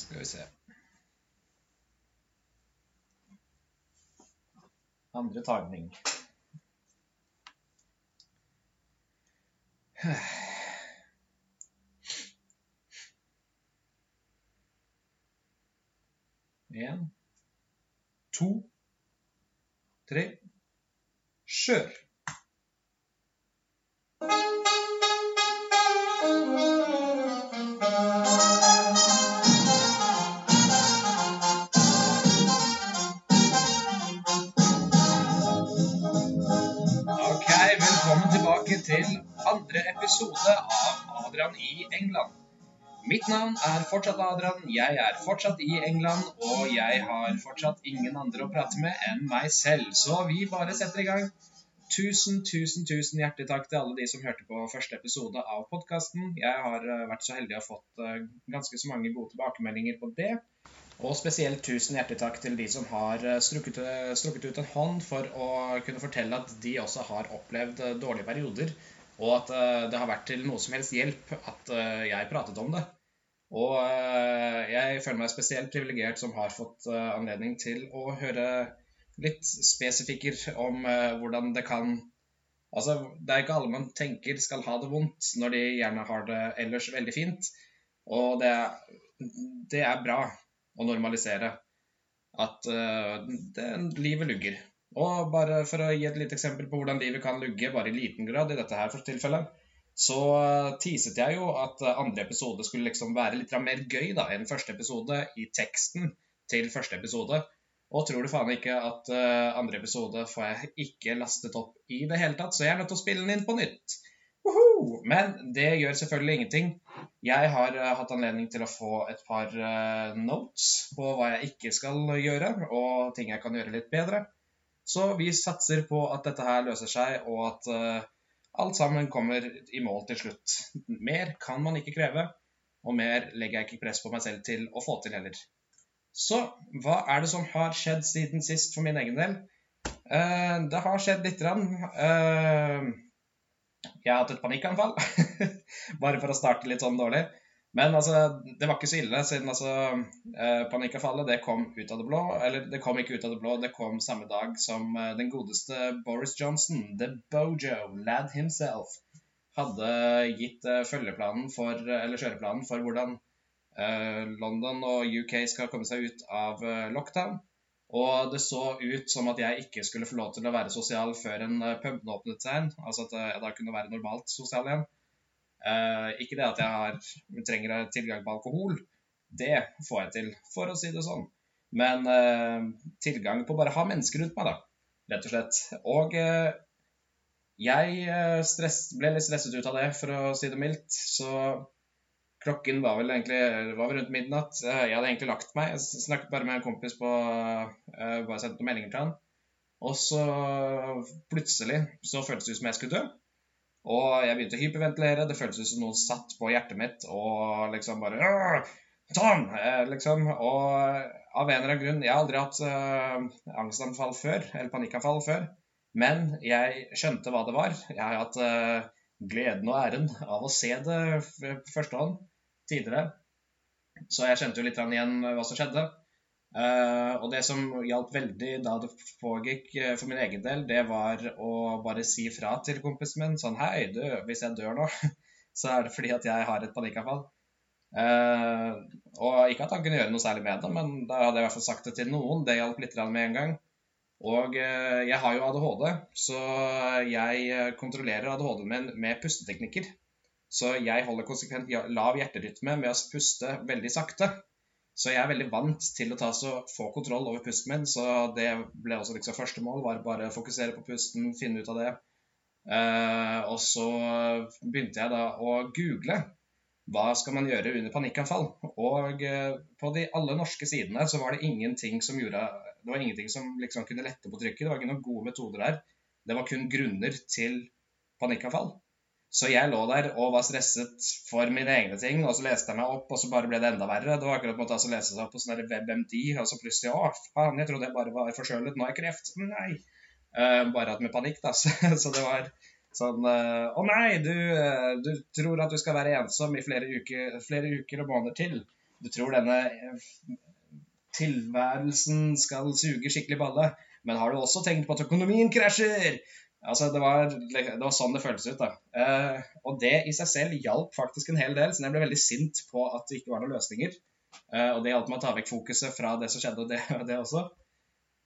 Skal vi se Andre tagning. En, to, tre Kjør! Til andre episode av Adrian i England. Mitt navn er fortsatt Adrian, jeg er fortsatt i England, og jeg har fortsatt ingen andre å prate med enn meg selv. Så vi bare setter i gang. Tusen, tusen, tusen hjertelig takk til alle de som hørte på første episode av podkasten. Jeg har eh, vært så heldig å ha fått eh, ganske så mange gode tilbakemeldinger på det. Og spesielt tusen hjertelig takk til de som har eh, strukket, strukket ut en hånd for å kunne fortelle at de også har opplevd eh, dårlige perioder, og at eh, det har vært til noe som helst hjelp at eh, jeg pratet om det. Og eh, jeg føler meg spesielt privilegert som har fått eh, anledning til å høre litt spesifikker om eh, hvordan det kan Altså, det er ikke alle man tenker skal ha det vondt, når de gjerne har det ellers veldig fint. Og det det er bra å normalisere at uh, det, livet lugger. Og bare for å gi et lite eksempel på hvordan livet kan lugge, bare i liten grad i dette her for tilfellet, så eh, teaset jeg jo at eh, andre episode skulle liksom være litt mer gøy da, enn første episode i teksten til første episode. Og tror du faen ikke at uh, andre episode får jeg ikke lastet opp i det hele tatt, så jeg er nødt til å spille den inn på nytt. Woohoo! Men det gjør selvfølgelig ingenting. Jeg har eh, hatt anledning til å få et par eh, notes på hva jeg ikke skal gjøre, og ting jeg kan gjøre litt bedre. Så vi satser på at dette her løser seg, og at eh, alt sammen kommer i mål til slutt. Mer kan man ikke kreve, og mer legger jeg ikke press på meg selv til å få til heller. Så hva er det som har skjedd siden sist for min egen del? Det har skjedd lite grann. Eh, jeg har hatt et panikkanfall, bare for å starte litt sånn dårlig. Men altså, det var ikke så ille, siden altså, eh, panikkanfallet det kom ut av det blå. Eller det kom ikke ut av det blå, det kom samme dag som eh, den godeste Boris Johnson, the Bojo, lad himself, hadde gitt eh, følgeplanen for, eller kjøreplanen for hvordan eh, London og UK skal komme seg ut av eh, lockdown. Og det så ut som at jeg ikke skulle få lov til å være sosial før en puben åpnet seg igjen. Altså at jeg da kunne være normalt sosial igjen. Eh, ikke det at jeg har, trenger tilgang på alkohol. Det får jeg til, for å si det sånn. Men eh, tilgang på bare å ha mennesker rundt meg, da. Rett og slett. Og eh, jeg eh, stress, ble litt stresset ut av det, for å si det mildt. Så klokken var vel egentlig var vel rundt midnatt. Jeg hadde egentlig lagt meg. Jeg snakket bare med en kompis på eh, Bare sendte noen meldinger til han. Og så plutselig så føltes det ut som jeg skulle dø. Og jeg begynte å hyperventilere. Det føltes ut som noen satt på hjertet mitt og liksom bare «Åh, Sånn! eh, Liksom. Og av en eller annen grunn Jeg har aldri hatt uh, angstanfall før, eller panikkanfall før. Men jeg skjønte hva det var. Jeg har hatt uh, gleden og æren av å se det f- på første hånd tidligere. Så jeg kjente jo litt igjen hva som skjedde. Eh, og det som hjalp veldig da det pågikk eh, for min egen del, det var å bare si fra til kompisen min sånn Hei, du, hvis jeg dør nå, så er det fordi at jeg har et panikkanfall. Eh, og ikke at han kunne gjøre noe særlig med det, men da hadde jeg i hvert fall sagt det til noen. Det hjalp litt med en gang. Og eh, jeg har jo ADHD, så jeg eh, kontrollerer ADHD-en min med pusteteknikker. Så jeg holder konsekvent lav hjerterytme med å puste veldig sakte. Så jeg er veldig vant til å ta så få kontroll over pusten min, så det ble også liksom første mål, var bare å fokusere på pusten, finne ut av det. Uh, og så begynte jeg da å google hva skal man gjøre under panikkanfall. Og uh, på de alle norske sidene så var det ingenting som gjorde Det var ingenting som liksom kunne lette på trykket. Det var ikke noen gode metoder der. Det var kun grunner til panikkanfall. Så jeg lå der og var stresset for mine egne ting, og så leste jeg meg opp, og så bare ble det enda verre. Det var akkurat på en måte lese seg opp på sånn WebMD, og så plutselig Å, faen, jeg trodde jeg bare var forkjølet, nå har jeg kreft. Nei. Uh, bare at med panikk, da. Så, så det var sånn uh, Å nei, du, uh, du tror at du skal være ensom i flere uker, flere uker og måneder til. Du tror denne tilværelsen skal suge skikkelig balle, men har du også tenkt på at økonomien krasjer? Altså, det var, det var sånn det føltes ut. da. Eh, og det i seg selv hjalp faktisk en hel del, så jeg ble veldig sint på at det ikke var noen løsninger. Eh, og det hjalp meg å ta vekk fokuset fra det som skjedde, og det, det også.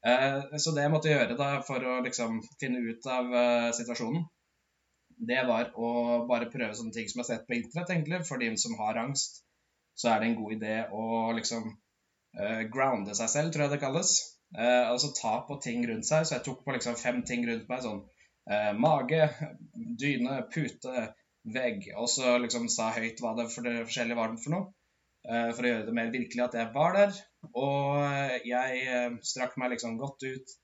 Eh, så det jeg måtte gjøre da for å liksom finne ut av uh, situasjonen, det var å bare prøve sånne ting som jeg har sett på internett, egentlig. For de som har angst, så er det en god idé å liksom uh, grounde seg selv, tror jeg det kalles. Uh, altså ta på ting rundt seg. Så jeg tok på liksom fem ting rundt meg. sånn Mage, dyne, pute, vegg. Og så liksom sa høyt hva det for det forskjellige var for noe. for å gjøre det mer virkelig at jeg var der. Og jeg strakk meg liksom godt ut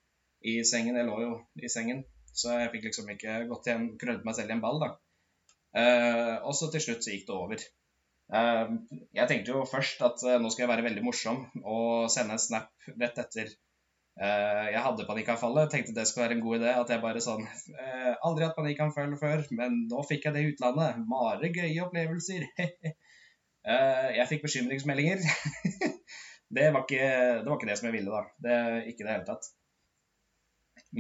i sengen. Jeg lå jo i sengen. Så jeg fikk liksom ikke gått igjen, krødde meg selv i en ball, da. Og så til slutt så gikk det over. Jeg tenkte jo først at nå skal jeg være veldig morsom og sende en snap rett etter jeg hadde panikkanfallet. Tenkte det skulle være en god idé. At jeg bare sånn Aldri hatt panikkanfall før, men nå fikk jeg det i utlandet. Mare gøye opplevelser. jeg fikk bekymringsmeldinger. det, var ikke, det var ikke det som jeg ville, da. Det, ikke i det hele tatt.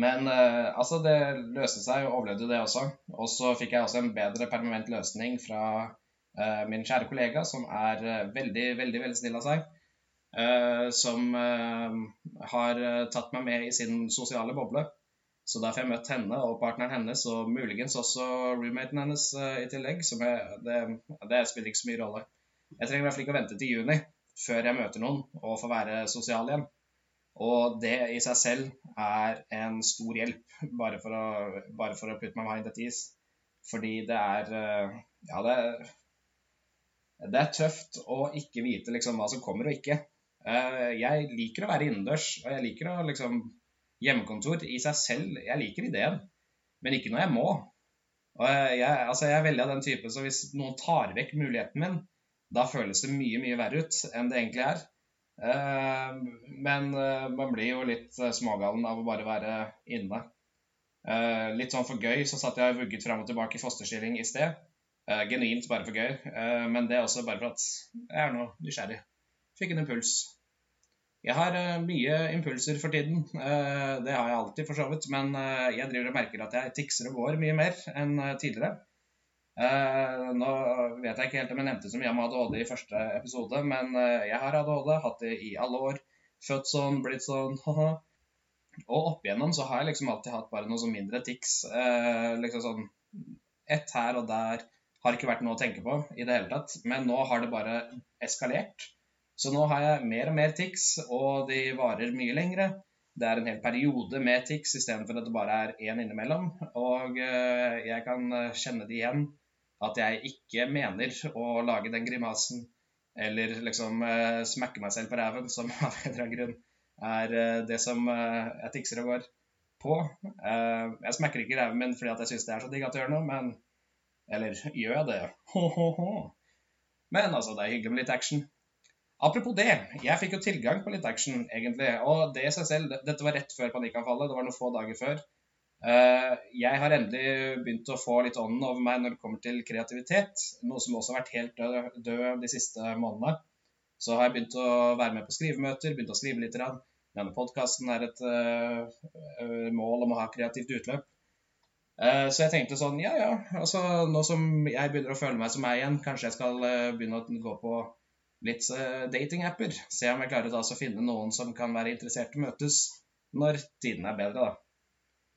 Men altså, det løste seg og overlevde det også. Og så fikk jeg også en bedre permanent løsning fra min kjære kollega, som er veldig, veldig veldig snill av seg. Som har tatt meg med i sin sosiale boble. Så derfor har jeg møtt henne og partneren hennes, og muligens også roommaten hennes i tillegg. Som jeg, det, det spiller ikke så mye rolle. Jeg trenger i hvert fall ikke å vente til juni før jeg møter noen og får være sosial igjen. Og det i seg selv er en stor hjelp, bare for å, bare for å putte meg mind at ease. Fordi det er eh, Ja, det er, det er tøft å ikke vite liksom hva som kommer og ikke. Eh, jeg liker å være innendørs, og jeg liker å liksom Hjemmekontor i seg selv, jeg liker ideen, men ikke når jeg må. Og jeg, altså jeg er veldig av den type, så hvis noen tar vekk muligheten min, da føles det mye, mye verre ut enn det egentlig er. Eh, men eh, man blir jo litt smågalen av å bare være inne. Litt sånn for gøy så satt jeg og vugget fram og tilbake i fosterstilling i sted. Genuint bare for gøy, men det er også bare for at jeg er noe nysgjerrig. Fikk en impuls. Jeg har mye impulser for tiden. Det har jeg alltid, for så vidt. Men jeg driver og merker at jeg tikser og går mye mer enn tidligere. Nå vet jeg ikke helt om jeg nevnte så mye om ADHD i første episode, men jeg har ADHD, hatt det i alle år. Født sånn, blitt sånn. Og opp igjennom så har jeg liksom alltid hatt bare noe sånn mindre tics. Liksom sånn ett her og der har ikke vært noe å tenke på i det hele tatt. Men nå har det bare eskalert. Så nå har jeg mer og mer tics, og de varer mye lengre. Det er en hel periode med tics istedenfor at det bare er én innimellom. Og jeg kan kjenne det igjen at jeg ikke mener å lage den grimasen eller liksom uh, smekke meg selv på ræven, som av en eller annen grunn er det som jeg tikser og går på. Jeg smekker ikke ræven min fordi jeg syns det er så digg at jeg gjør noe, men Eller gjør jeg det? Ho-ho-ho. Men altså, det er hyggelig med litt action. Apropos det, jeg fikk jo tilgang på litt action, egentlig. Og det i seg selv, dette var rett før panikkanfallet, det var noen få dager før. Eh, jeg har endelig begynt å få litt ånden over meg når det kommer til kreativitet. Noe som også har vært helt død, død de siste månedene. Så har jeg begynt å være med på skrivemøter, begynt å skrive litt. Denne podkasten er et uh, mål om å ha kreativt utløp. Så jeg tenkte sånn, ja ja, altså nå som jeg begynner å føle meg som meg igjen, kanskje jeg skal begynne å gå på litt datingapper. Se om jeg klarer å finne noen som kan være interessert i å møtes når tiden er bedre, da.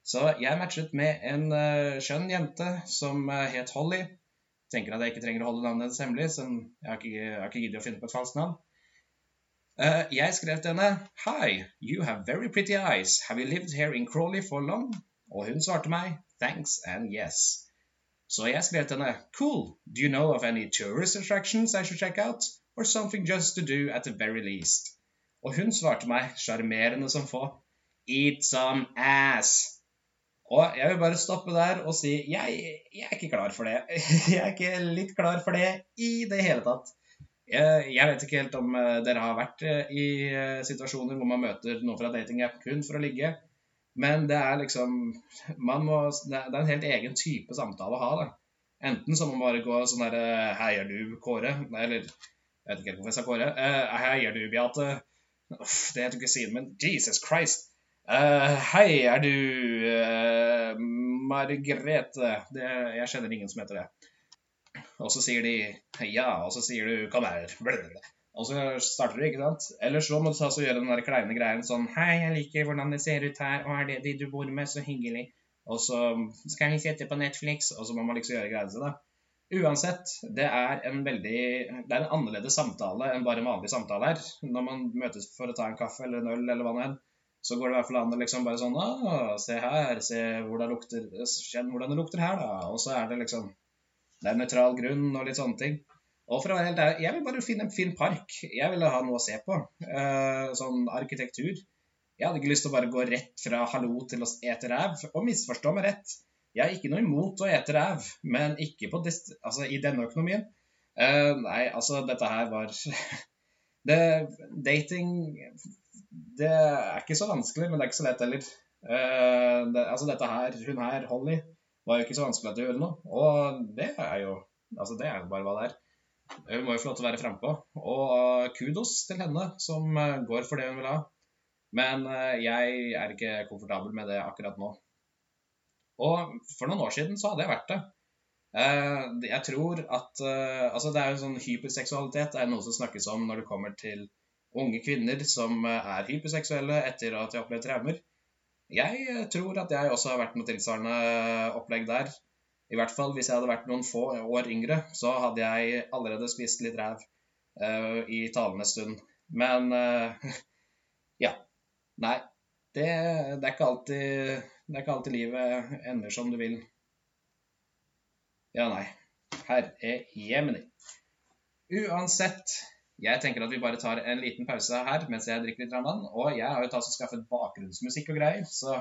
Så jeg matchet med en uh, skjønn jente som uh, het Holly. Tenker at jeg ikke trenger å holde navnet hennes hemmelig, så jeg har ikke, ikke giddet å finne på et falskt navn. Uh, jeg skrev til henne Hi, you have very pretty eyes. Have you lived here in Crawley for long? Og hun svarte meg Thanks and yes. Så jeg skrev til henne Cool. Do you know of any tourist attractions I should check out? Or something just to do at the very least? Og hun svarte meg sjarmerende som få Eat some ass. Og jeg vil bare stoppe der og si jeg, jeg er ikke klar for det. Jeg er ikke litt klar for det i det hele tatt. Jeg, jeg vet ikke helt om eh, dere har vært eh, i eh, situasjoner hvor man møter noen fra datingapp kun for å ligge. Men det er liksom må, Det er en helt egen type samtale å ha. da. Enten så må man bare gå sånn herre Hei, er du Kåre? Eller Jeg vet ikke hvorfor jeg sa Kåre. Uh, hei, er du Beate? Uff, det heter ikke Siden, min. Jesus Christ. Uh, hei, er du uh, Margrethe? Det, jeg kjenner ingen som heter det. Og så sier de ja, og så sier du kom her. Og så starter du, ikke sant? Eller så må du ta og gjøre den der kleine greien sånn Hei, jeg liker hvordan det ser ut her, og er det de du bor med, så hyggelig. Og så skal vi sette på Netflix, og så må man liksom gjøre greiene sine. Uansett, det er en veldig Det er en annerledes samtale enn bare en vanlig samtale her. Når man møtes for å ta en kaffe eller en øl eller hva det er, så går det i hvert fall an å liksom bare sånn se her, se hvordan det lukter Kjenn hvordan det lukter her, da. Og så er det liksom Det er nøytral grunn og litt sånne ting. Og for å være helt ærlig, jeg vil bare finne en fin park. Jeg ville ha noe å se på. Uh, sånn arkitektur. Jeg hadde ikke lyst til å bare gå rett fra hallo til å ete ræv. Og misforstå meg rett, jeg har ikke noe imot å ete ræv, men ikke altså, i denne økonomien. Uh, nei, altså, dette her var det, Dating Det er ikke så vanskelig, men det er ikke så lett heller. Uh, det, altså, dette her, hun her, Holly, var jo ikke så vanskelig at hun gjorde noe. Og det er jo Altså, det er jo bare hva det er. Hun må jo få lov til å være frampå. Og kudos til henne som går for det hun vil ha. Men eh, jeg er ikke komfortabel med det akkurat nå. Og for noen år siden så hadde jeg vært det. Eh, jeg tror at eh, Altså, det er jo sånn hyperseksualitet er noe som snakkes om når det kommer til unge kvinner som er hyperseksuelle etter at de har opplevd traumer. Jeg tror at jeg også har vært noe tilsvarende opplegg der. I hvert fall hvis jeg hadde vært noen få år yngre, så hadde jeg allerede spist litt ræv uh, i talende stund. Men uh, ja. Nei, det, det, er ikke alltid, det er ikke alltid livet ender som du vil. Ja, nei. Herre jemini. Uansett, jeg tenker at vi bare tar en liten pause her mens jeg drikker litt vann. Og jeg har jo tatt og skaffet bakgrunnsmusikk og greier, så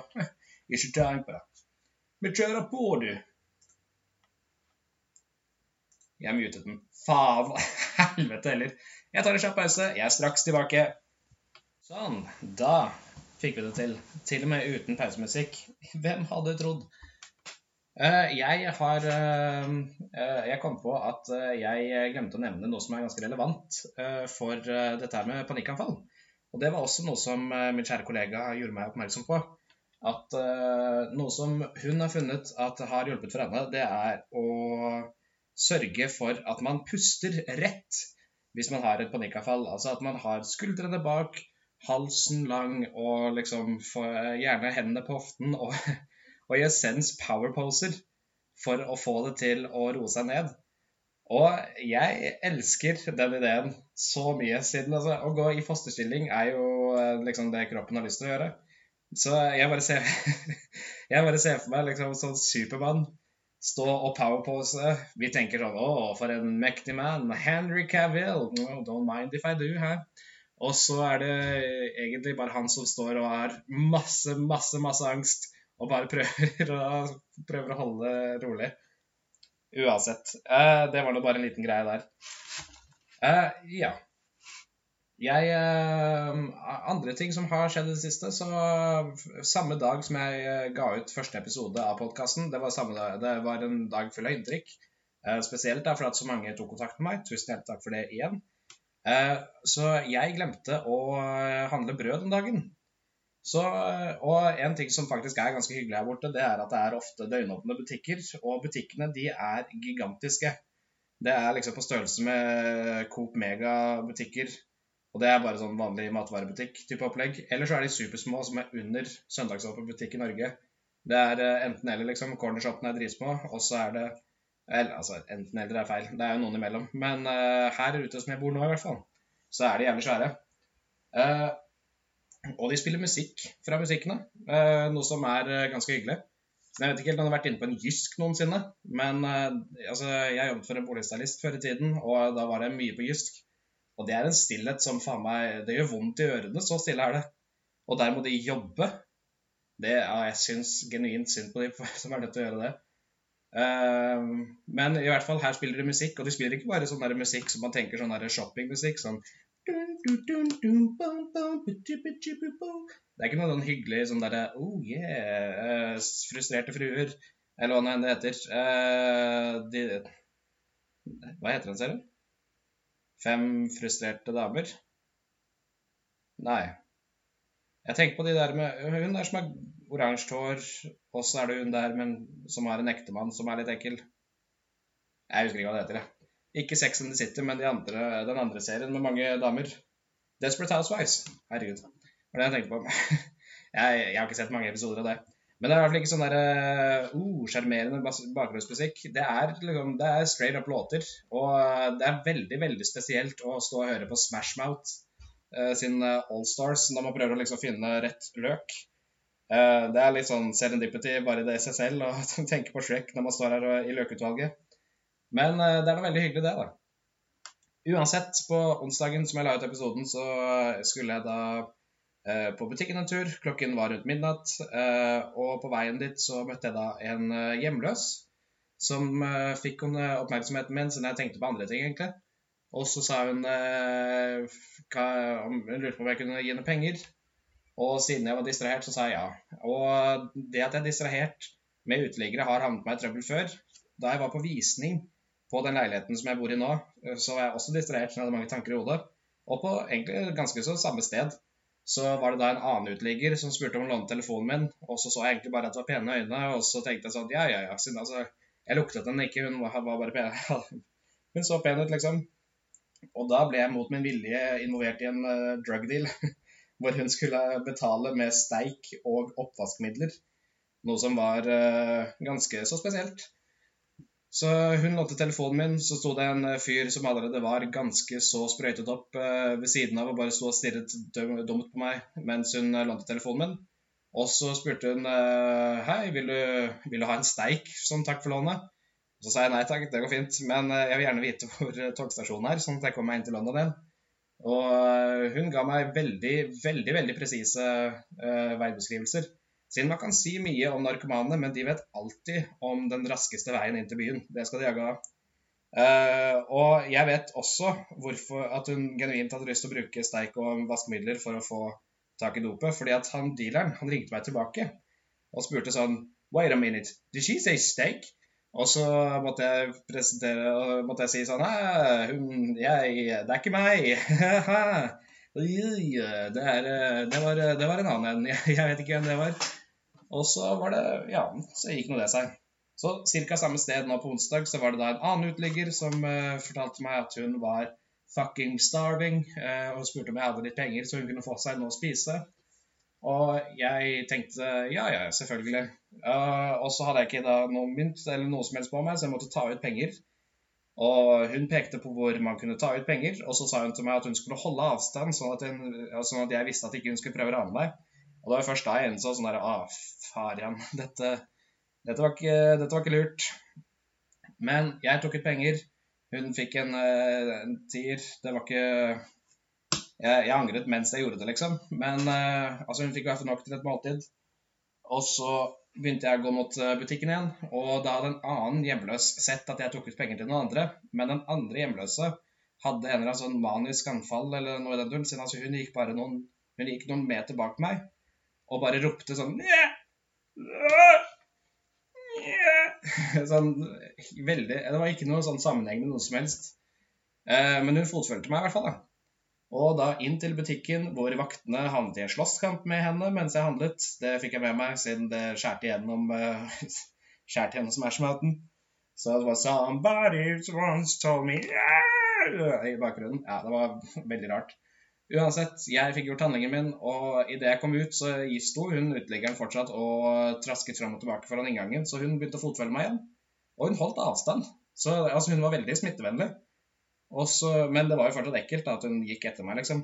ikke tenk på det. Vi kjører på, du. Jeg mutet den. Faen. Helvete heller. Jeg tar en kjapp pause. Jeg er straks tilbake. Sånn. Da fikk vi det til. Til og med uten pausemusikk. Hvem hadde trodd? Uh, jeg har uh, uh, Jeg kom på at jeg glemte å nevne noe som er ganske relevant for dette her med panikkanfall. Og det var også noe som min kjære kollega gjorde meg oppmerksom på. At noe som hun har funnet at har hjulpet for henne, det er å sørge for at man puster rett hvis man har et panikkanfall. Altså at man har skuldrene bak, halsen lang og liksom gjerne hendene på hoften og, og i essens powerposer for å få det til å roe seg ned. Og jeg elsker den ideen så mye, siden altså, å gå i fosterstilling er jo eh, liksom det kroppen har lyst til å gjøre. Så jeg bare ser, jeg bare ser for meg liksom sånn Supermann stå og powerpose. Vi tenker sånn Å, for en mektig mann. Henry Cavill. No, don't mind if I do, hæ? Og så er det egentlig bare han som står og har masse, masse, masse angst og bare prøver å, prøver å holde rolig. Uansett. Eh, det var nå bare en liten greie der. Eh, ja. Jeg eh, Andre ting som har skjedd i det siste, så Samme dag som jeg eh, ga ut første episode av podkasten, det, det, var en dag full av inntrykk. Eh, spesielt da, for at så mange tok kontakt med meg. Tusen hjertelig takk for det igjen. Eh, så jeg glemte å eh, handle brød den dagen. Så, eh, og en ting som faktisk er ganske hyggelig her borte, det er at det er ofte døgnåpne butikker. Og butikkene de er gigantiske. Det er liksom på størrelse med Coop Mega-butikker. Og det er bare sånn vanlig matvarebutikk-type opplegg. Eller så er de supersmå som er under søndagsåpen butikk i Norge. Det er enten eller, liksom. Cornershoppene er dritsmå, og så er det eller, altså, enten eller er feil. Det er jo noen imellom. Men uh, her ute som jeg bor nå, i hvert fall, så er de jævlig svære. Uh, og de spiller musikk fra musikkene, uh, noe som er ganske hyggelig. Jeg vet ikke helt om jeg har vært inne på en Jysk noensinne, men altså, jeg jobbet for en boligstylist før i tiden, og da var det mye på Jysk. Og det er en stillhet som faen meg Det gjør vondt i ørene, så stille er det. Og der må de jobbe. Det, ja, jeg syns genuint synd på de som er nødt til å gjøre det. Uh, men i hvert fall her spiller de musikk, og de spiller ikke bare sånn musikk som man tenker sånn shoppingmusikk. Sånn Det er ikke noe sånn hyggelig sånn derre Oh yeah, uh, frustrerte fruer, eller hva det heter. Uh, de, hva heter den serien? Fem frustrerte damer? Nei. Jeg tenker på de der med Hun der som har oransje hår, Åssen er det hun der men, som har en ektemann som er litt ekkel. Jeg husker ikke hva det heter. jeg. Ikke Sex and the City, men de andre, den andre serien med mange damer. Desperate Housewives. Herregud. Det var det jeg tenkte på. jeg, jeg, har ikke sett mange episoder av det. Men det er i hvert fall ikke sånn der uh, sjarmerende bakgrunnsmusikk. Det er, liksom, det er straight up låter. Og det er veldig, veldig spesielt å stå og høre på Smash Mouth uh, sin uh, Allstars når man prøver å liksom finne rett løk. Uh, det er litt sånn serendipity bare det i seg selv å tenke på Shrek når man står her i løkutvalget. Men uh, det er noe veldig hyggelig, det, da. Uansett, på onsdagen som jeg la ut episoden, så skulle jeg da på butikken en tur. Klokken var rundt midnatt. Og på veien dit så møtte jeg da en hjemløs som fikk oppmerksomheten min siden jeg tenkte på andre ting, egentlig. Og så sa hun hva, Hun lurte på om jeg kunne gi henne penger. Og siden jeg var distrahert, så sa jeg ja. Og det at jeg er distrahert med uteliggere, har havnet meg i trøbbel før. Da jeg var på visning på den leiligheten som jeg bor i nå, så var jeg også distrahert, så jeg hadde mange tanker i hodet. Og på egentlig ganske så samme sted så var det da en annen uteligger som spurte om å låne telefonen min, og så så jeg egentlig bare at det var pene øyne, og så tenkte jeg sånn ja, ja, ja, siden altså Jeg luktet henne ikke, hun var bare pen. hun så pen ut, liksom. Og da ble jeg mot min vilje involvert i en uh, drug deal, hvor hun skulle betale med steik og oppvaskmidler. Noe som var uh, ganske så spesielt. Så hun lånte telefonen min, så sto det en eh, fyr som allerede var ganske så sprøytet opp eh, ved siden av og bare sto og stirret dumt på meg mens hun eh, lånte telefonen min. Og så spurte hun hei, vil du, vil du ha en steik som takk for lånet? Så sa jeg nei takk, det går fint, men jeg vil gjerne vite hvor togstasjonen er, sånn at jeg kommer meg inn til London igjen. Og hun ga meg veldig, veldig veldig presise uh, veibeskrivelser. Siden man kan si mye om narkomane, men de vet alltid om den raskeste veien inn til byen. Det skal de jage av. Uh, og jeg vet også hvorfor at hun genuint hadde lyst til å bruke steik og vaskemidler for å få tak i dopet. Fordi at han dealeren han ringte meg tilbake og spurte sånn Wait a minute, did she say steak? Og så måtte jeg presentere og måtte jeg si sånn hun, jeg, Det er ikke meg. det, er, det, var, det var en annen en. Jeg, jeg vet ikke hvem det var. Og så var det Ja, så gikk nå det seg. Så ca. samme sted nå på onsdag så var det da en annen uteligger som uh, fortalte meg at hun var fucking starving, uh, og spurte om jeg hadde litt penger så hun kunne få seg noe å spise. Og jeg tenkte ja, ja, selvfølgelig. Uh, og så hadde jeg ikke da noe mynt eller noe som helst på meg, så jeg måtte ta ut penger. Og hun pekte på hvor man kunne ta ut penger, og så sa hun til meg at hun skulle holde avstand, sånn at, hun, sånn at jeg visste at ikke hun skulle prøve å rane meg. Og det var først da jeg innså sånn der Ah, farian. Dette, dette, var ikke, dette var ikke lurt. Men jeg tok ut penger. Hun fikk en, eh, en tier. Det var ikke jeg, jeg, angret mens jeg gjorde det, liksom. Men uh, altså, hun fikk i hvert fall nok til et måltid. Og så begynte jeg å gå mot eh, butikken igjen, og da hadde en annen hjemløs sett at jeg tok ut penger til noen andre. Men den andre hjemløse hadde en eller annen sånn manisk anfall eller noe i den duren, siden altså, hun gikk bare noen, hun gikk noen meter bak meg og bare ropte sånn Sånn veldig Det var ikke noe sånn sammenheng med noe som helst. Eh, men hun fotfølte meg i hvert fall. da. Og da inn til butikken hvor vaktene havnet i en slåsskamp med henne mens jeg handlet. Det fikk jeg med meg siden det skjærte igjennom uh, skjærte gjennom. Så det var 'Somebody once told me yeah! i bakgrunnen. Ja, det var veldig rart. Uansett, jeg fikk gjort handlingen min, og idet jeg kom ut, så sto hun uteliggeren fortsatt og trasket fram og tilbake foran inngangen, så hun begynte å fotfølge meg igjen. Og hun holdt avstand. Så altså, hun var veldig smittevennlig. Også, men det var jo fortsatt ekkelt da, at hun gikk etter meg, liksom.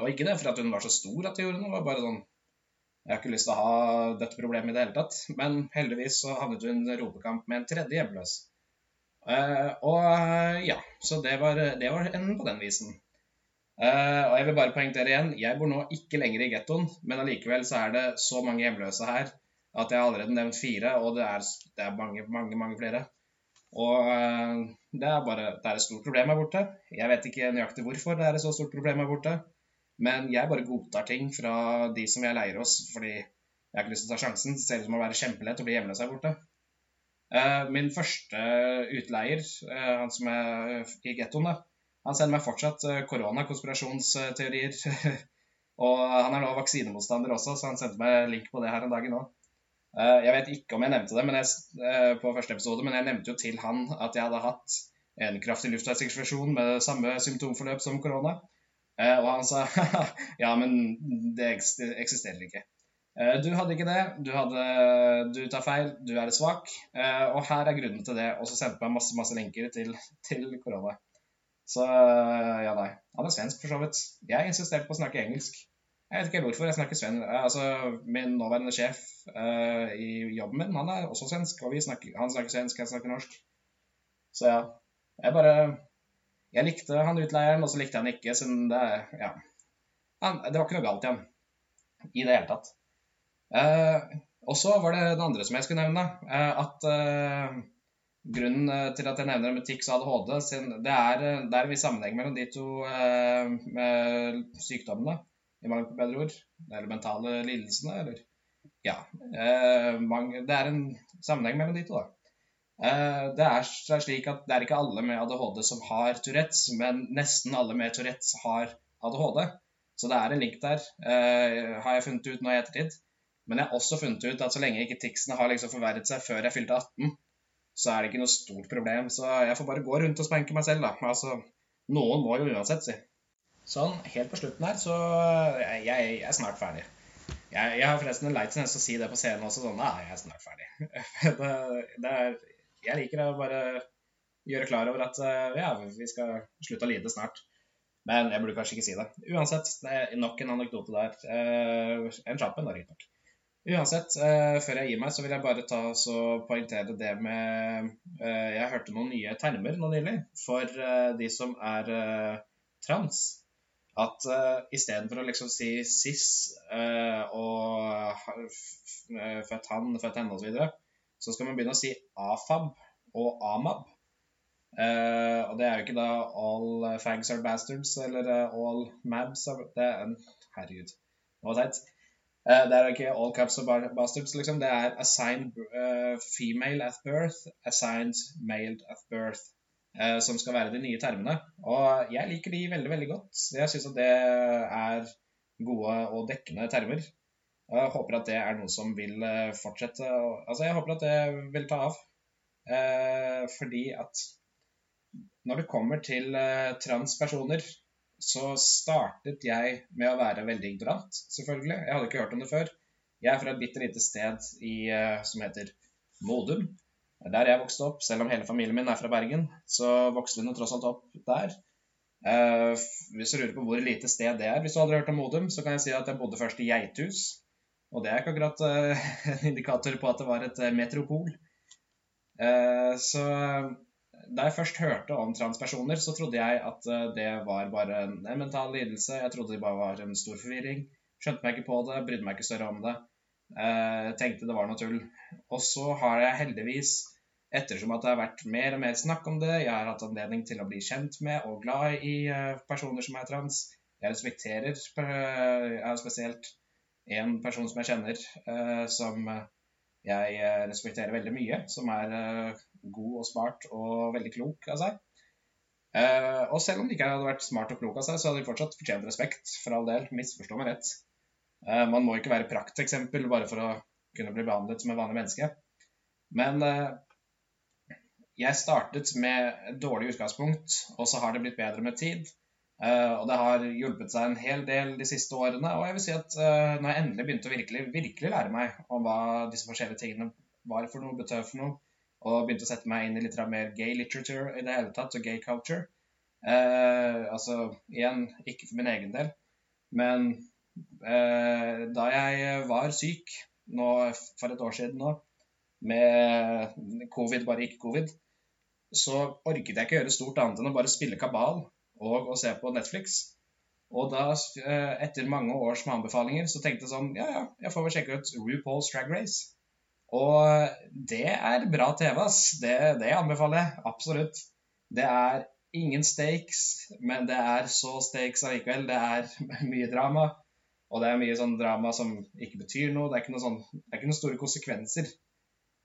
Og ikke det for at hun var så stor at jeg gjorde noe, var bare sånn Jeg har ikke lyst til å ha dette problemet i det hele tatt. Men heldigvis så havnet hun i ropekamp med en tredje hjemløs. Uh, og ja, så det var, det var enden på den visen. Uh, og jeg vil bare poengtere igjen, jeg bor nå ikke lenger i gettoen, men allikevel så er det så mange hjemløse her at jeg har allerede nevnt fire, og det er, det er mange, mange, mange flere. Og uh, det er bare det er et stort problem her borte. Jeg vet ikke nøyaktig hvorfor det er et så stort problem her borte, men jeg bare godtar ting fra de som jeg leier hos, fordi jeg har ikke lyst til å ta sjansen. Det ser ut som å være kjempelett å bli hjemløs her borte. Uh, min første utleier, han som er i gettoen, Han sender meg fortsatt koronakonspirasjonsteorier. og han er nå vaksinemotstander også, så han sendte meg link på det her en dag nå. Uh, jeg vet ikke om jeg nevnte det jeg, uh, på første episode, men jeg nevnte jo til han at jeg hadde hatt en kraftig luftveisinfeksjon med samme symptomforløp som korona. og han sa ja, men det eksisterer ikke. Eh, du hadde ikke det. Du, hadde, du tar feil. Du er svak. Eh, og her er grunnen til det. Og så sendte meg masse masse linker til, til korona. Så ja, nei. Han er svensk, for så vidt. Jeg insisterte på å snakke engelsk. Jeg vet ikke hvorfor jeg snakker svensk. Eh, altså, min nåværende sjef uh, i jobben min, han er også svensk. Og snakker, han snakker svensk, jeg snakker norsk. Så ja. Jeg bare Jeg likte han utleieren, og så likte han ikke, siden det Ja. Han, det var ikke noe galt i ham. I det hele tatt. Uh, og så var det det andre som jeg skulle nevne. Uh, at grunnen til at jeg nevner en TIX og ADHD, det er, det er en viss sammenheng mellom de to sykdommene, i mangel på bedre ord. Eller mentale lidelsene, eller Ja. det er en sammenheng mellom de to, da. Det er slik at det er ikke alle med ADHD som har Tourettes, men nesten alle med Tourettes har ADHD. Så det er en link der, har jeg funnet ut nå i ettertid. Men jeg har også funnet ut at så lenge ikke ticsene har liksom forverret seg før jeg fylte 18, så er det ikke noe stort problem. Så jeg får bare gå rundt og spanke meg selv, da. Altså, noen må jo uansett, si. Sånn, helt på slutten her, så jeg, jeg, er snart ferdig. Jeg, jeg har forresten en lei til å si det på scenen også, sånn Nei, jeg er snart ferdig. det, det er, jeg liker å bare gjøre klar over at ja, vi skal slutte å lide snart. Men jeg burde kanskje ikke si det. Uansett, det er nok en anekdote der. Eh, en kjapp en, riktignok. Uansett, eh, før jeg gir meg, så vil jeg bare ta og poengtere det med eh, Jeg hørte noen nye termer nå nylig for uh, de som er trans. At uh, istedenfor å liksom si cis og født han, født henne osv., så, så skal man begynne å si afab og amab. og det er jo ikke da all fags are bastards eller all mabs are, det er, Herregud, det var teit. Uh, det er ikke all cups are bastards, liksom. Det er assigned uh, female at birth, assigned male at birth, uh, som skal være de nye termene. Og jeg liker de veldig, veldig godt. Jeg syns at det er gode og dekkende termer. Og jeg håper at det er noe som vil fortsette Altså, jeg håper at det vil ta av. fordi at når det kommer til transpersoner så startet jeg med å være veldig ignorant, selvfølgelig. Jeg hadde ikke hørt om det før. Jeg er fra et bitte lite sted i, eh, som heter Modum. Der jeg vokste opp, selv om hele familien min er fra Bergen, så vokste hun tross alt opp der. Uh, hvis du lurer på hvor lite sted det er, hvis du aldri har hørt om Modum, så kan jeg si at jeg bodde først i Geithus. Og det er ikke akkurat uh, en indikator på at det var et uh, metropol. så da jeg først hørte om transpersoner, så trodde jeg at eh, det var bare en mental lidelse. Jeg trodde det bare var en stor forvirring. Skjønte meg ikke på det, brydde meg ikke større om det. Eh, tenkte det var noe tull. Og så har jeg heldigvis, ettersom at det har vært mer og mer snakk om det, jeg har hatt anledning til å bli kjent med og glad i eh, personer som er trans. Jeg respekterer Jeg har spesielt én person som jeg kjenner, som jeg respekterer veldig mye, som er god og smart og veldig klok av seg. Og selv om de ikke hadde vært smart og klok av seg, så hadde de fortsatt fortjent respekt, for all del. Misforstå meg rett. Man må ikke være prakteksempel bare for å kunne bli behandlet som en vanlig menneske. Men jeg startet med et dårlig utgangspunkt, og så har det blitt bedre med tid. og det har hjulpet seg en hel del de siste årene. Og jeg vil si at når jeg endelig begynte å virkelig, virkelig lære meg om hva disse forskjellige tingene var for noe, betød for noe, og begynte å sette meg inn i litt mer gay literature i det hele tatt, og gay culture. uh, altså igjen, ikke for min egen del, men da jeg var syk nå for et år siden nå, med covid, bare ikke covid, så orket jeg ikke gjøre stort annet enn å bare spille kabal og å se på Netflix. Og da, eh, etter mange års med anbefalinger, så tenkte jeg sånn Ja, ja, jeg får vel sjekke ut RuPaul's Drag Race. Og det er bra TV, ass. Det, det anbefaler jeg absolutt. Det er ingen stakes, men det er så stakes allikevel. Det er mye drama. Og det er mye sånn drama som ikke betyr noe. Det er ikke, noe sånn, det er ikke noen store konsekvenser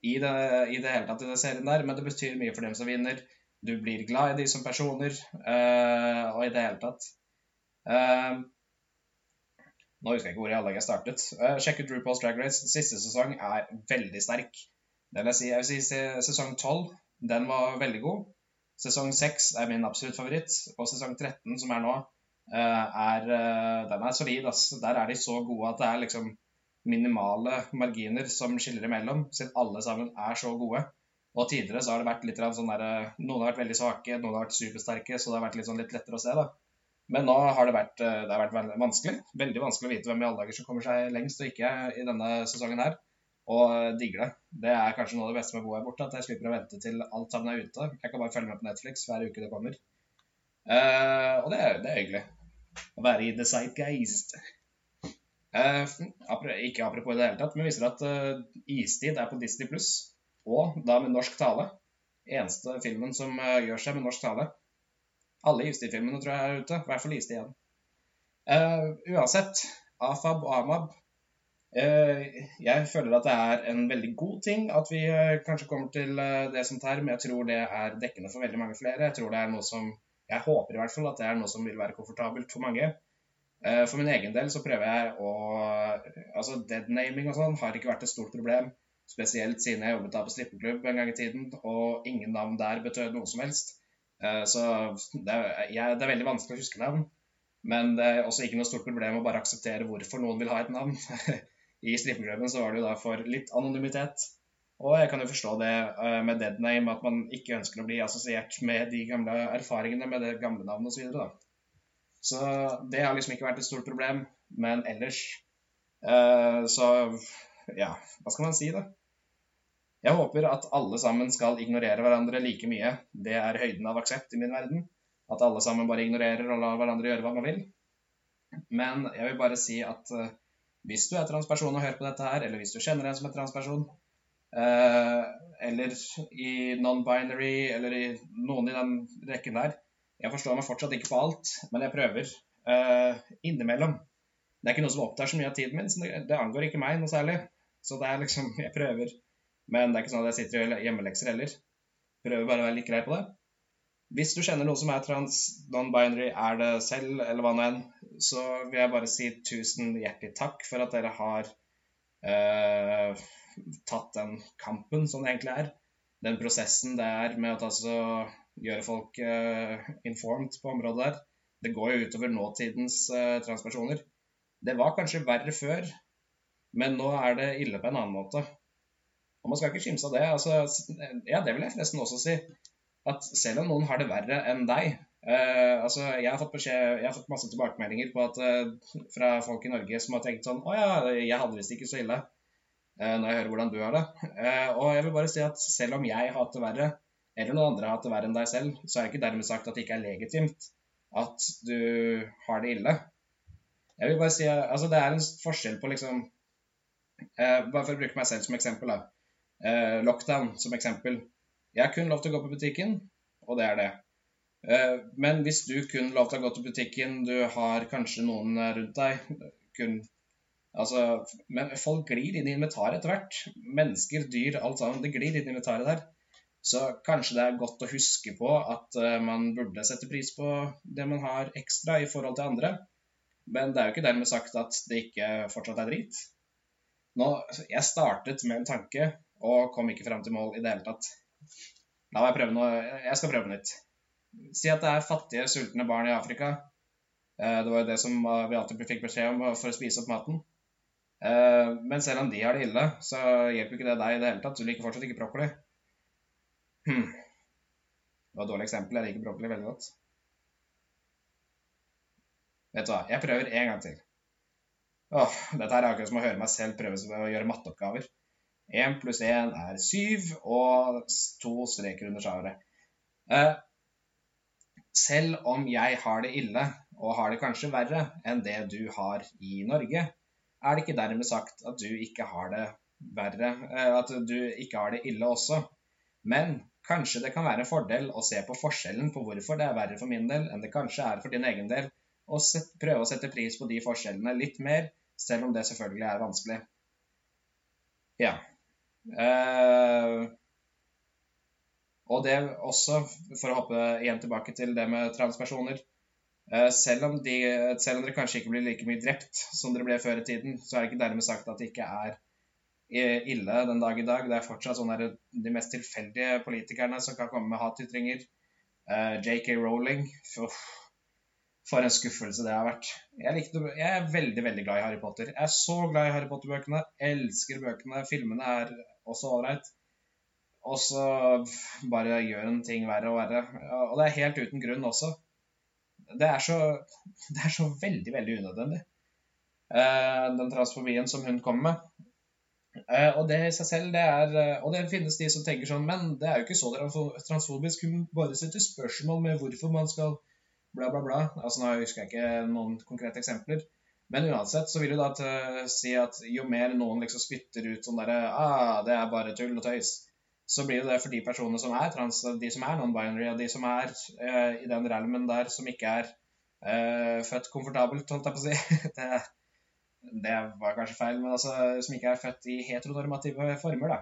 i det, i det hele tatt i den serien der, men det betyr mye for dem som vinner. Du blir glad i de som personer, uh, og i det hele tatt. Uh, nå husker jeg ikke hvor i alle jeg startet. Uh, sjekk ut RuPaul's Drag Race. Siste sesong er veldig sterk. Det vil si, jeg vil si sesong 12, den var veldig god. Sesong 6 er min absolutt favoritt, og sesong 13, som er nå, er, den er solid. Altså. Der er de så gode at det er liksom minimale marginer som skiller imellom, siden alle sammen er så gode. Og tidligere så har det vært litt sånn der, eh, Noen har vært veldig svake, noen har vært supersterke, så det har vært litt, sånn litt lettere å se. da. Men nå har det vært, eh, det har vært vanskelig. Veldig vanskelig å vite hvem i alle dager som kommer seg lengst og ikke i denne sesongen her. Og digger det. Det er kanskje noe av det beste med å bo her borte, at jeg slipper å vente til alt sammen er ute. Jeg kan bare følge med på Netflix hver uke det kommer. Uh, og det er, det er hyggelig. Å være i the zeitgeist. Eh, ikke apropos i det hele tatt, men viser at uh, Istid er på Disney pluss, og da med norsk tale. Eneste filmen som uh, gjør seg med norsk tale. Alle Istid-filmene tror jeg er ute, i hvert fall Istid igjen. Uh, uansett, AFAB og AMAB Jeg føler at det er en veldig god ting at vi kanskje kommer til det som term. jeg tror det er dekkende for veldig mange flere. Jeg tror det er noe som Jeg håper i hvert fall at det er noe som vil være komfortabelt for mange. Eh, for min egen del så prøver jeg å Altså deadnaming og sånn har ikke vært et stort problem. Spesielt siden jeg jobbet da på strippeklubb en gang i tiden, og ingen navn der betød noe som helst. Eh, så det er, jeg, det er veldig vanskelig å huske navn. Men det er også ikke noe stort problem å bare akseptere hvorfor noen vil ha et navn. I strippeklubben så var det jo da for litt anonymitet. Og jeg kan jo forstå det eh, med deadname, at man ikke ønsker å bli assosiert med de gamle erfaringene med det gamle navnet osv. Så det har liksom ikke vært et stort problem. Men ellers uh, så ja, hva skal man si, da? Jeg håper at alle sammen skal ignorere hverandre like mye. Det er høyden av aksept i min verden. At alle sammen bare ignorerer og lar hverandre gjøre hva man vil. Men jeg vil bare si at uh, hvis du er transperson og hører på dette her, eller hvis du kjenner en som er transperson, uh, eller i non-binary, eller i noen i den rekken der, jeg forstår meg fortsatt ikke på alt, men jeg prøver. Uh, innimellom. Det er ikke noe som opptar så mye av tiden min, så det, det, angår ikke meg noe særlig. Så det er liksom Jeg prøver. Men det er ikke sånn at jeg sitter og gjør hjemmelekser heller. Prøver bare å være litt grei på det. Hvis du kjenner noe som er trans, non-binary, er det selv, eller hva nå enn, så vil jeg bare si tusen hjertelig takk for at dere har uh, tatt den kampen som det egentlig er. Den prosessen det er med at altså gjøre folk uh, informed på området der. Det går jo utover nåtidens uh, transpersoner. Det var kanskje verre før, men nå er det ille på en annen måte. Og man skal ikke kimse av det. Altså, ja, det vil jeg forresten også si. At selv om noen har det verre enn deg uh, altså, jeg, har beskjed, jeg har fått masse tilbakemeldinger på at, uh, fra folk i Norge som har tenkt sånn Å ja, jeg hadde visst ikke så ille. Uh, når jeg hører hvordan du har det. og jeg vil bare si at selv om jeg det verre, eller noen andre har hatt det verre enn deg selv, så er det ikke dermed sagt at det ikke er legitimt at du har det ille. Jeg vil bare si, altså Det er en forskjell på liksom eh, Bare for å bruke meg selv som eksempel. da. Eh, lockdown som eksempel. Jeg har kun lov til å gå på butikken, og det er det. Eh, men hvis du kun lov til å gå til butikken, du har kanskje noen rundt deg kun, altså, Men folk glir inn i inventaret etter hvert. Mennesker, dyr, alt sammen. Det glir inn i inventaret der. Så kanskje det er godt å huske på at uh, man burde sette pris på det man har ekstra i forhold til andre. Men det er jo ikke dermed sagt at det ikke fortsatt er drit. Nå, jeg startet med en tanke og kom ikke fram til mål i det hele tatt. La meg prøve noe. Jeg skal prøve noe nytt. Si at det er fattige, sultne barn i Afrika. Uh, det var jo det som vi alltid fikk beskjed om for å spise opp maten. Men selv om de har det ille, så hjelper ikke det deg i det hele tatt. Du liker fortsatt ikke brokkoli. Hmm. Det var et dårlig eksempel. Jeg liker brokkoli veldig godt. Vet du hva, jeg prøver en gang til. Åh, dette her er akkurat som å høre meg selv prøve å gjøre matteoppgaver. Én pluss én er syv, og to streker under svaret. Eh, selv om jeg har det ille, og har det kanskje verre enn det du har i Norge, er det ikke dermed sagt at du ikke har det verre, eh, at du ikke har det ille også. Men Kanskje det kan være en fordel å se på forskjellen på hvorfor det er verre for min del enn det kanskje er for din egen del, og set, prøve å sette pris på de forskjellene litt mer, selv om det selvfølgelig er vanskelig. Ja. Uh, Og det også, for å hoppe igjen tilbake til det med transpersoner uh, selv om, de, selv om dere kanskje ikke blir like mye drept som dere ble før i tiden, så er det ikke dermed sagt at det ikke er ille den dag i dag. Det er fortsatt sånn de mest tilfeldige politikerne som kan komme med hatytringer. JK Rowling uff, For en skuffelse det har vært. Jeg, likte, jeg, er veldig veldig glad i Harry Potter. Jeg er så glad i Harry Potter-bøkene. Elsker bøkene. Filmene er også ålreit. Og så bare gjør en ting verre og verre. Og det er helt uten grunn også. Det er så, det er så veldig, veldig unødvendig. Uh, den transfobien som hun kommer med. Uh, og det i seg selv, det er uh, Og det finnes de som tenker sånn Men det er jo ikke så transfobisk. Hun bare setter spørsmål med hvorfor man skal bla, bla, bla. Altså Nå husker jeg ikke noen konkrete eksempler. Men uansett så vil du da si at jo mer noen liksom spytter ut sånn derre ah, det er bare tull og tøys, så blir det for de personene som er trans, de som er non-binary, og de som er eh, i den realmen der som ikke er eh, født komfortabelt, holdt jeg på å si. det, det, var kanskje feil, men altså som ikke er født i heteronormative former, da.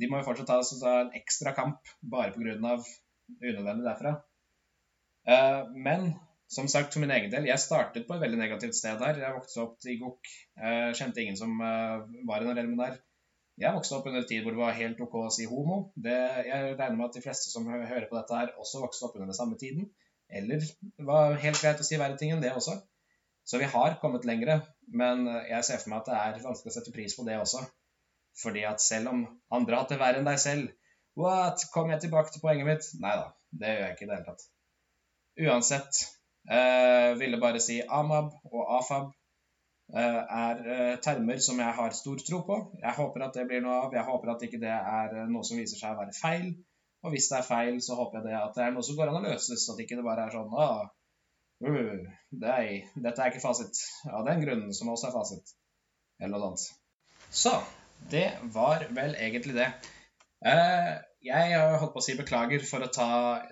De må jo fortsatt ta, ta en ekstra kamp bare pga. unødvendig derfra. Uh, men som sagt, for min egen del, jeg startet på et veldig negativt sted her. Jeg vokste opp i Gok, kjente ingen som var i den realmen der. Jeg vokste opp under en tid hvor det var helt OK å si homo. Det, jeg regner med at de fleste som hører på dette her, også vokste opp under den samme tiden. Eller det var helt greit å si verre ting enn det også. Så vi har kommet lengre, men jeg ser for meg at det er vanskelig å sette pris på det også. Fordi at selv om andre har hatt det verre enn deg selv What? Kommer jeg tilbake til poenget mitt? Nei da, det gjør jeg ikke i det hele tatt. Uansett, eh, ville bare si Amab og Afab Eh, er eh, termer som jeg har stor tro på. Jeg håper at det blir noe av. Jeg håper at ikke det er eh, noe som viser seg å være feil. Og hvis det er feil, så håper jeg det at det er noe som går an å løses, at ikke det bare er sånn ah, uh, er, Dette er ikke fasit. Av den grunnen som også er fasit. Eller noe annet. Så det var vel egentlig det. Jeg har holdt på å si beklager for å ta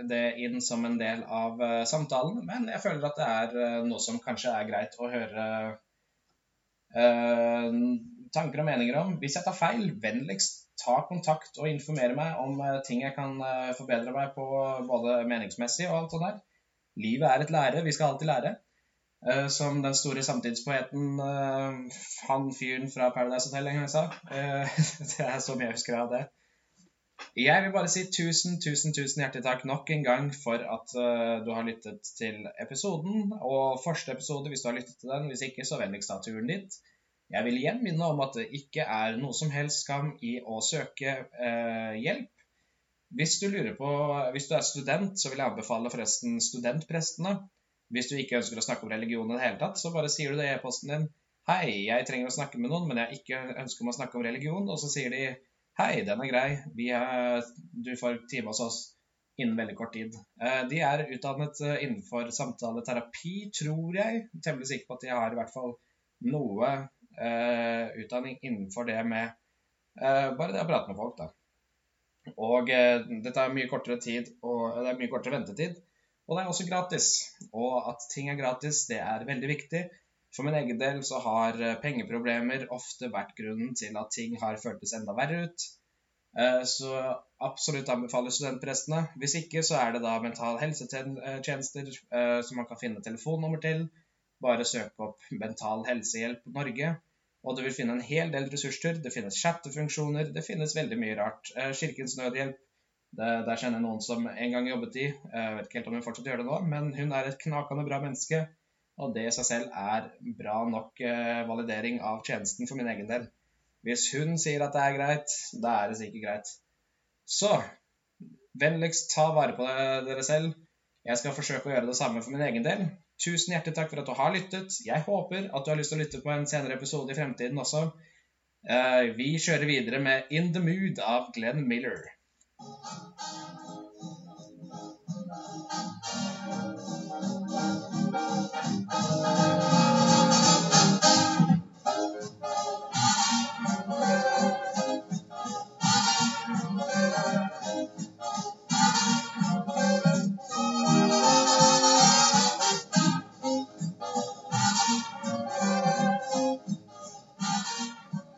det inn som en del av samtalen, men jeg føler at det er noe som kanskje er greit å høre Eh, tanker og meninger om. Hvis jeg tar feil, vennligst ta kontakt og informere meg om eh, ting jeg kan eh, forbedre meg på både meningsmessig og alt sånt der. Livet er et lære. Vi skal alltid lære. Som den store samtidspoeten han fyren fra Paradise Hotel en gang sa. Det er så mye jeg husker av det. Jeg vil bare si tusen, tusen, tusen hjertelig takk nok en gang for at du har lyttet til episoden. Og første episode, hvis du har lyttet til den. Hvis ikke, så vennligst ta turen dit. Jeg vil igjen minne om at det ikke er noe som helst skam i å søke hjelp. Hvis du på, hvis du er student, så vil jeg anbefale forresten studentprestene. Hvis du ikke ønsker å snakke om religion i det hele tatt, så bare sier du det i e-posten din. Hei, jeg trenger å snakke med noen, men jeg ikke ønsker om å snakke om religion. Og så sier de hei, den er grei, er, du får time hos oss innen veldig kort tid. Eh, de er utdannet eh, innenfor samtaleterapi, tror jeg. Temmelig sikker på at de har i hvert fall noe Eh, utdanning innenfor det med bare det å prate med folk. da. Og eh, dette er mye kortere tid, og det er mye kortere ventetid. Og det er også gratis. Og at ting er gratis, det er veldig viktig. For min egen del så har pengeproblemer ofte vært grunnen til at ting har føltes enda verre ut. Så absolutt anbefaler studentprestene. Hvis ikke så er det da Mental helsetjenester som man kan finne telefonnummer til. Bare søk opp Mental helsehjelp Norge. Og du vil finne en hel del ressurser. Det finnes chattefunksjoner. Det finnes veldig mye rart. Eh, Kirkens Nødhjelp. Det, der kjenner jeg noen som en gang jobbet i. Jeg vet ikke helt om hun fortsatt gjør det nå, men hun er et knakende bra menneske. Og det i seg selv er bra nok eh, validering av tjenesten for min egen del. Hvis hun sier at det er greit, da er det sikkert greit. Så vennligst ta vare på dere selv. Jeg skal forsøke å gjøre det samme for min egen del. Tusen hjertelig takk for at du har lyttet. Jeg håper at du har lyst til å lytte på en senere episode i fremtiden også. Uh, vi kjører videre med In The Mood av Glenn Miller.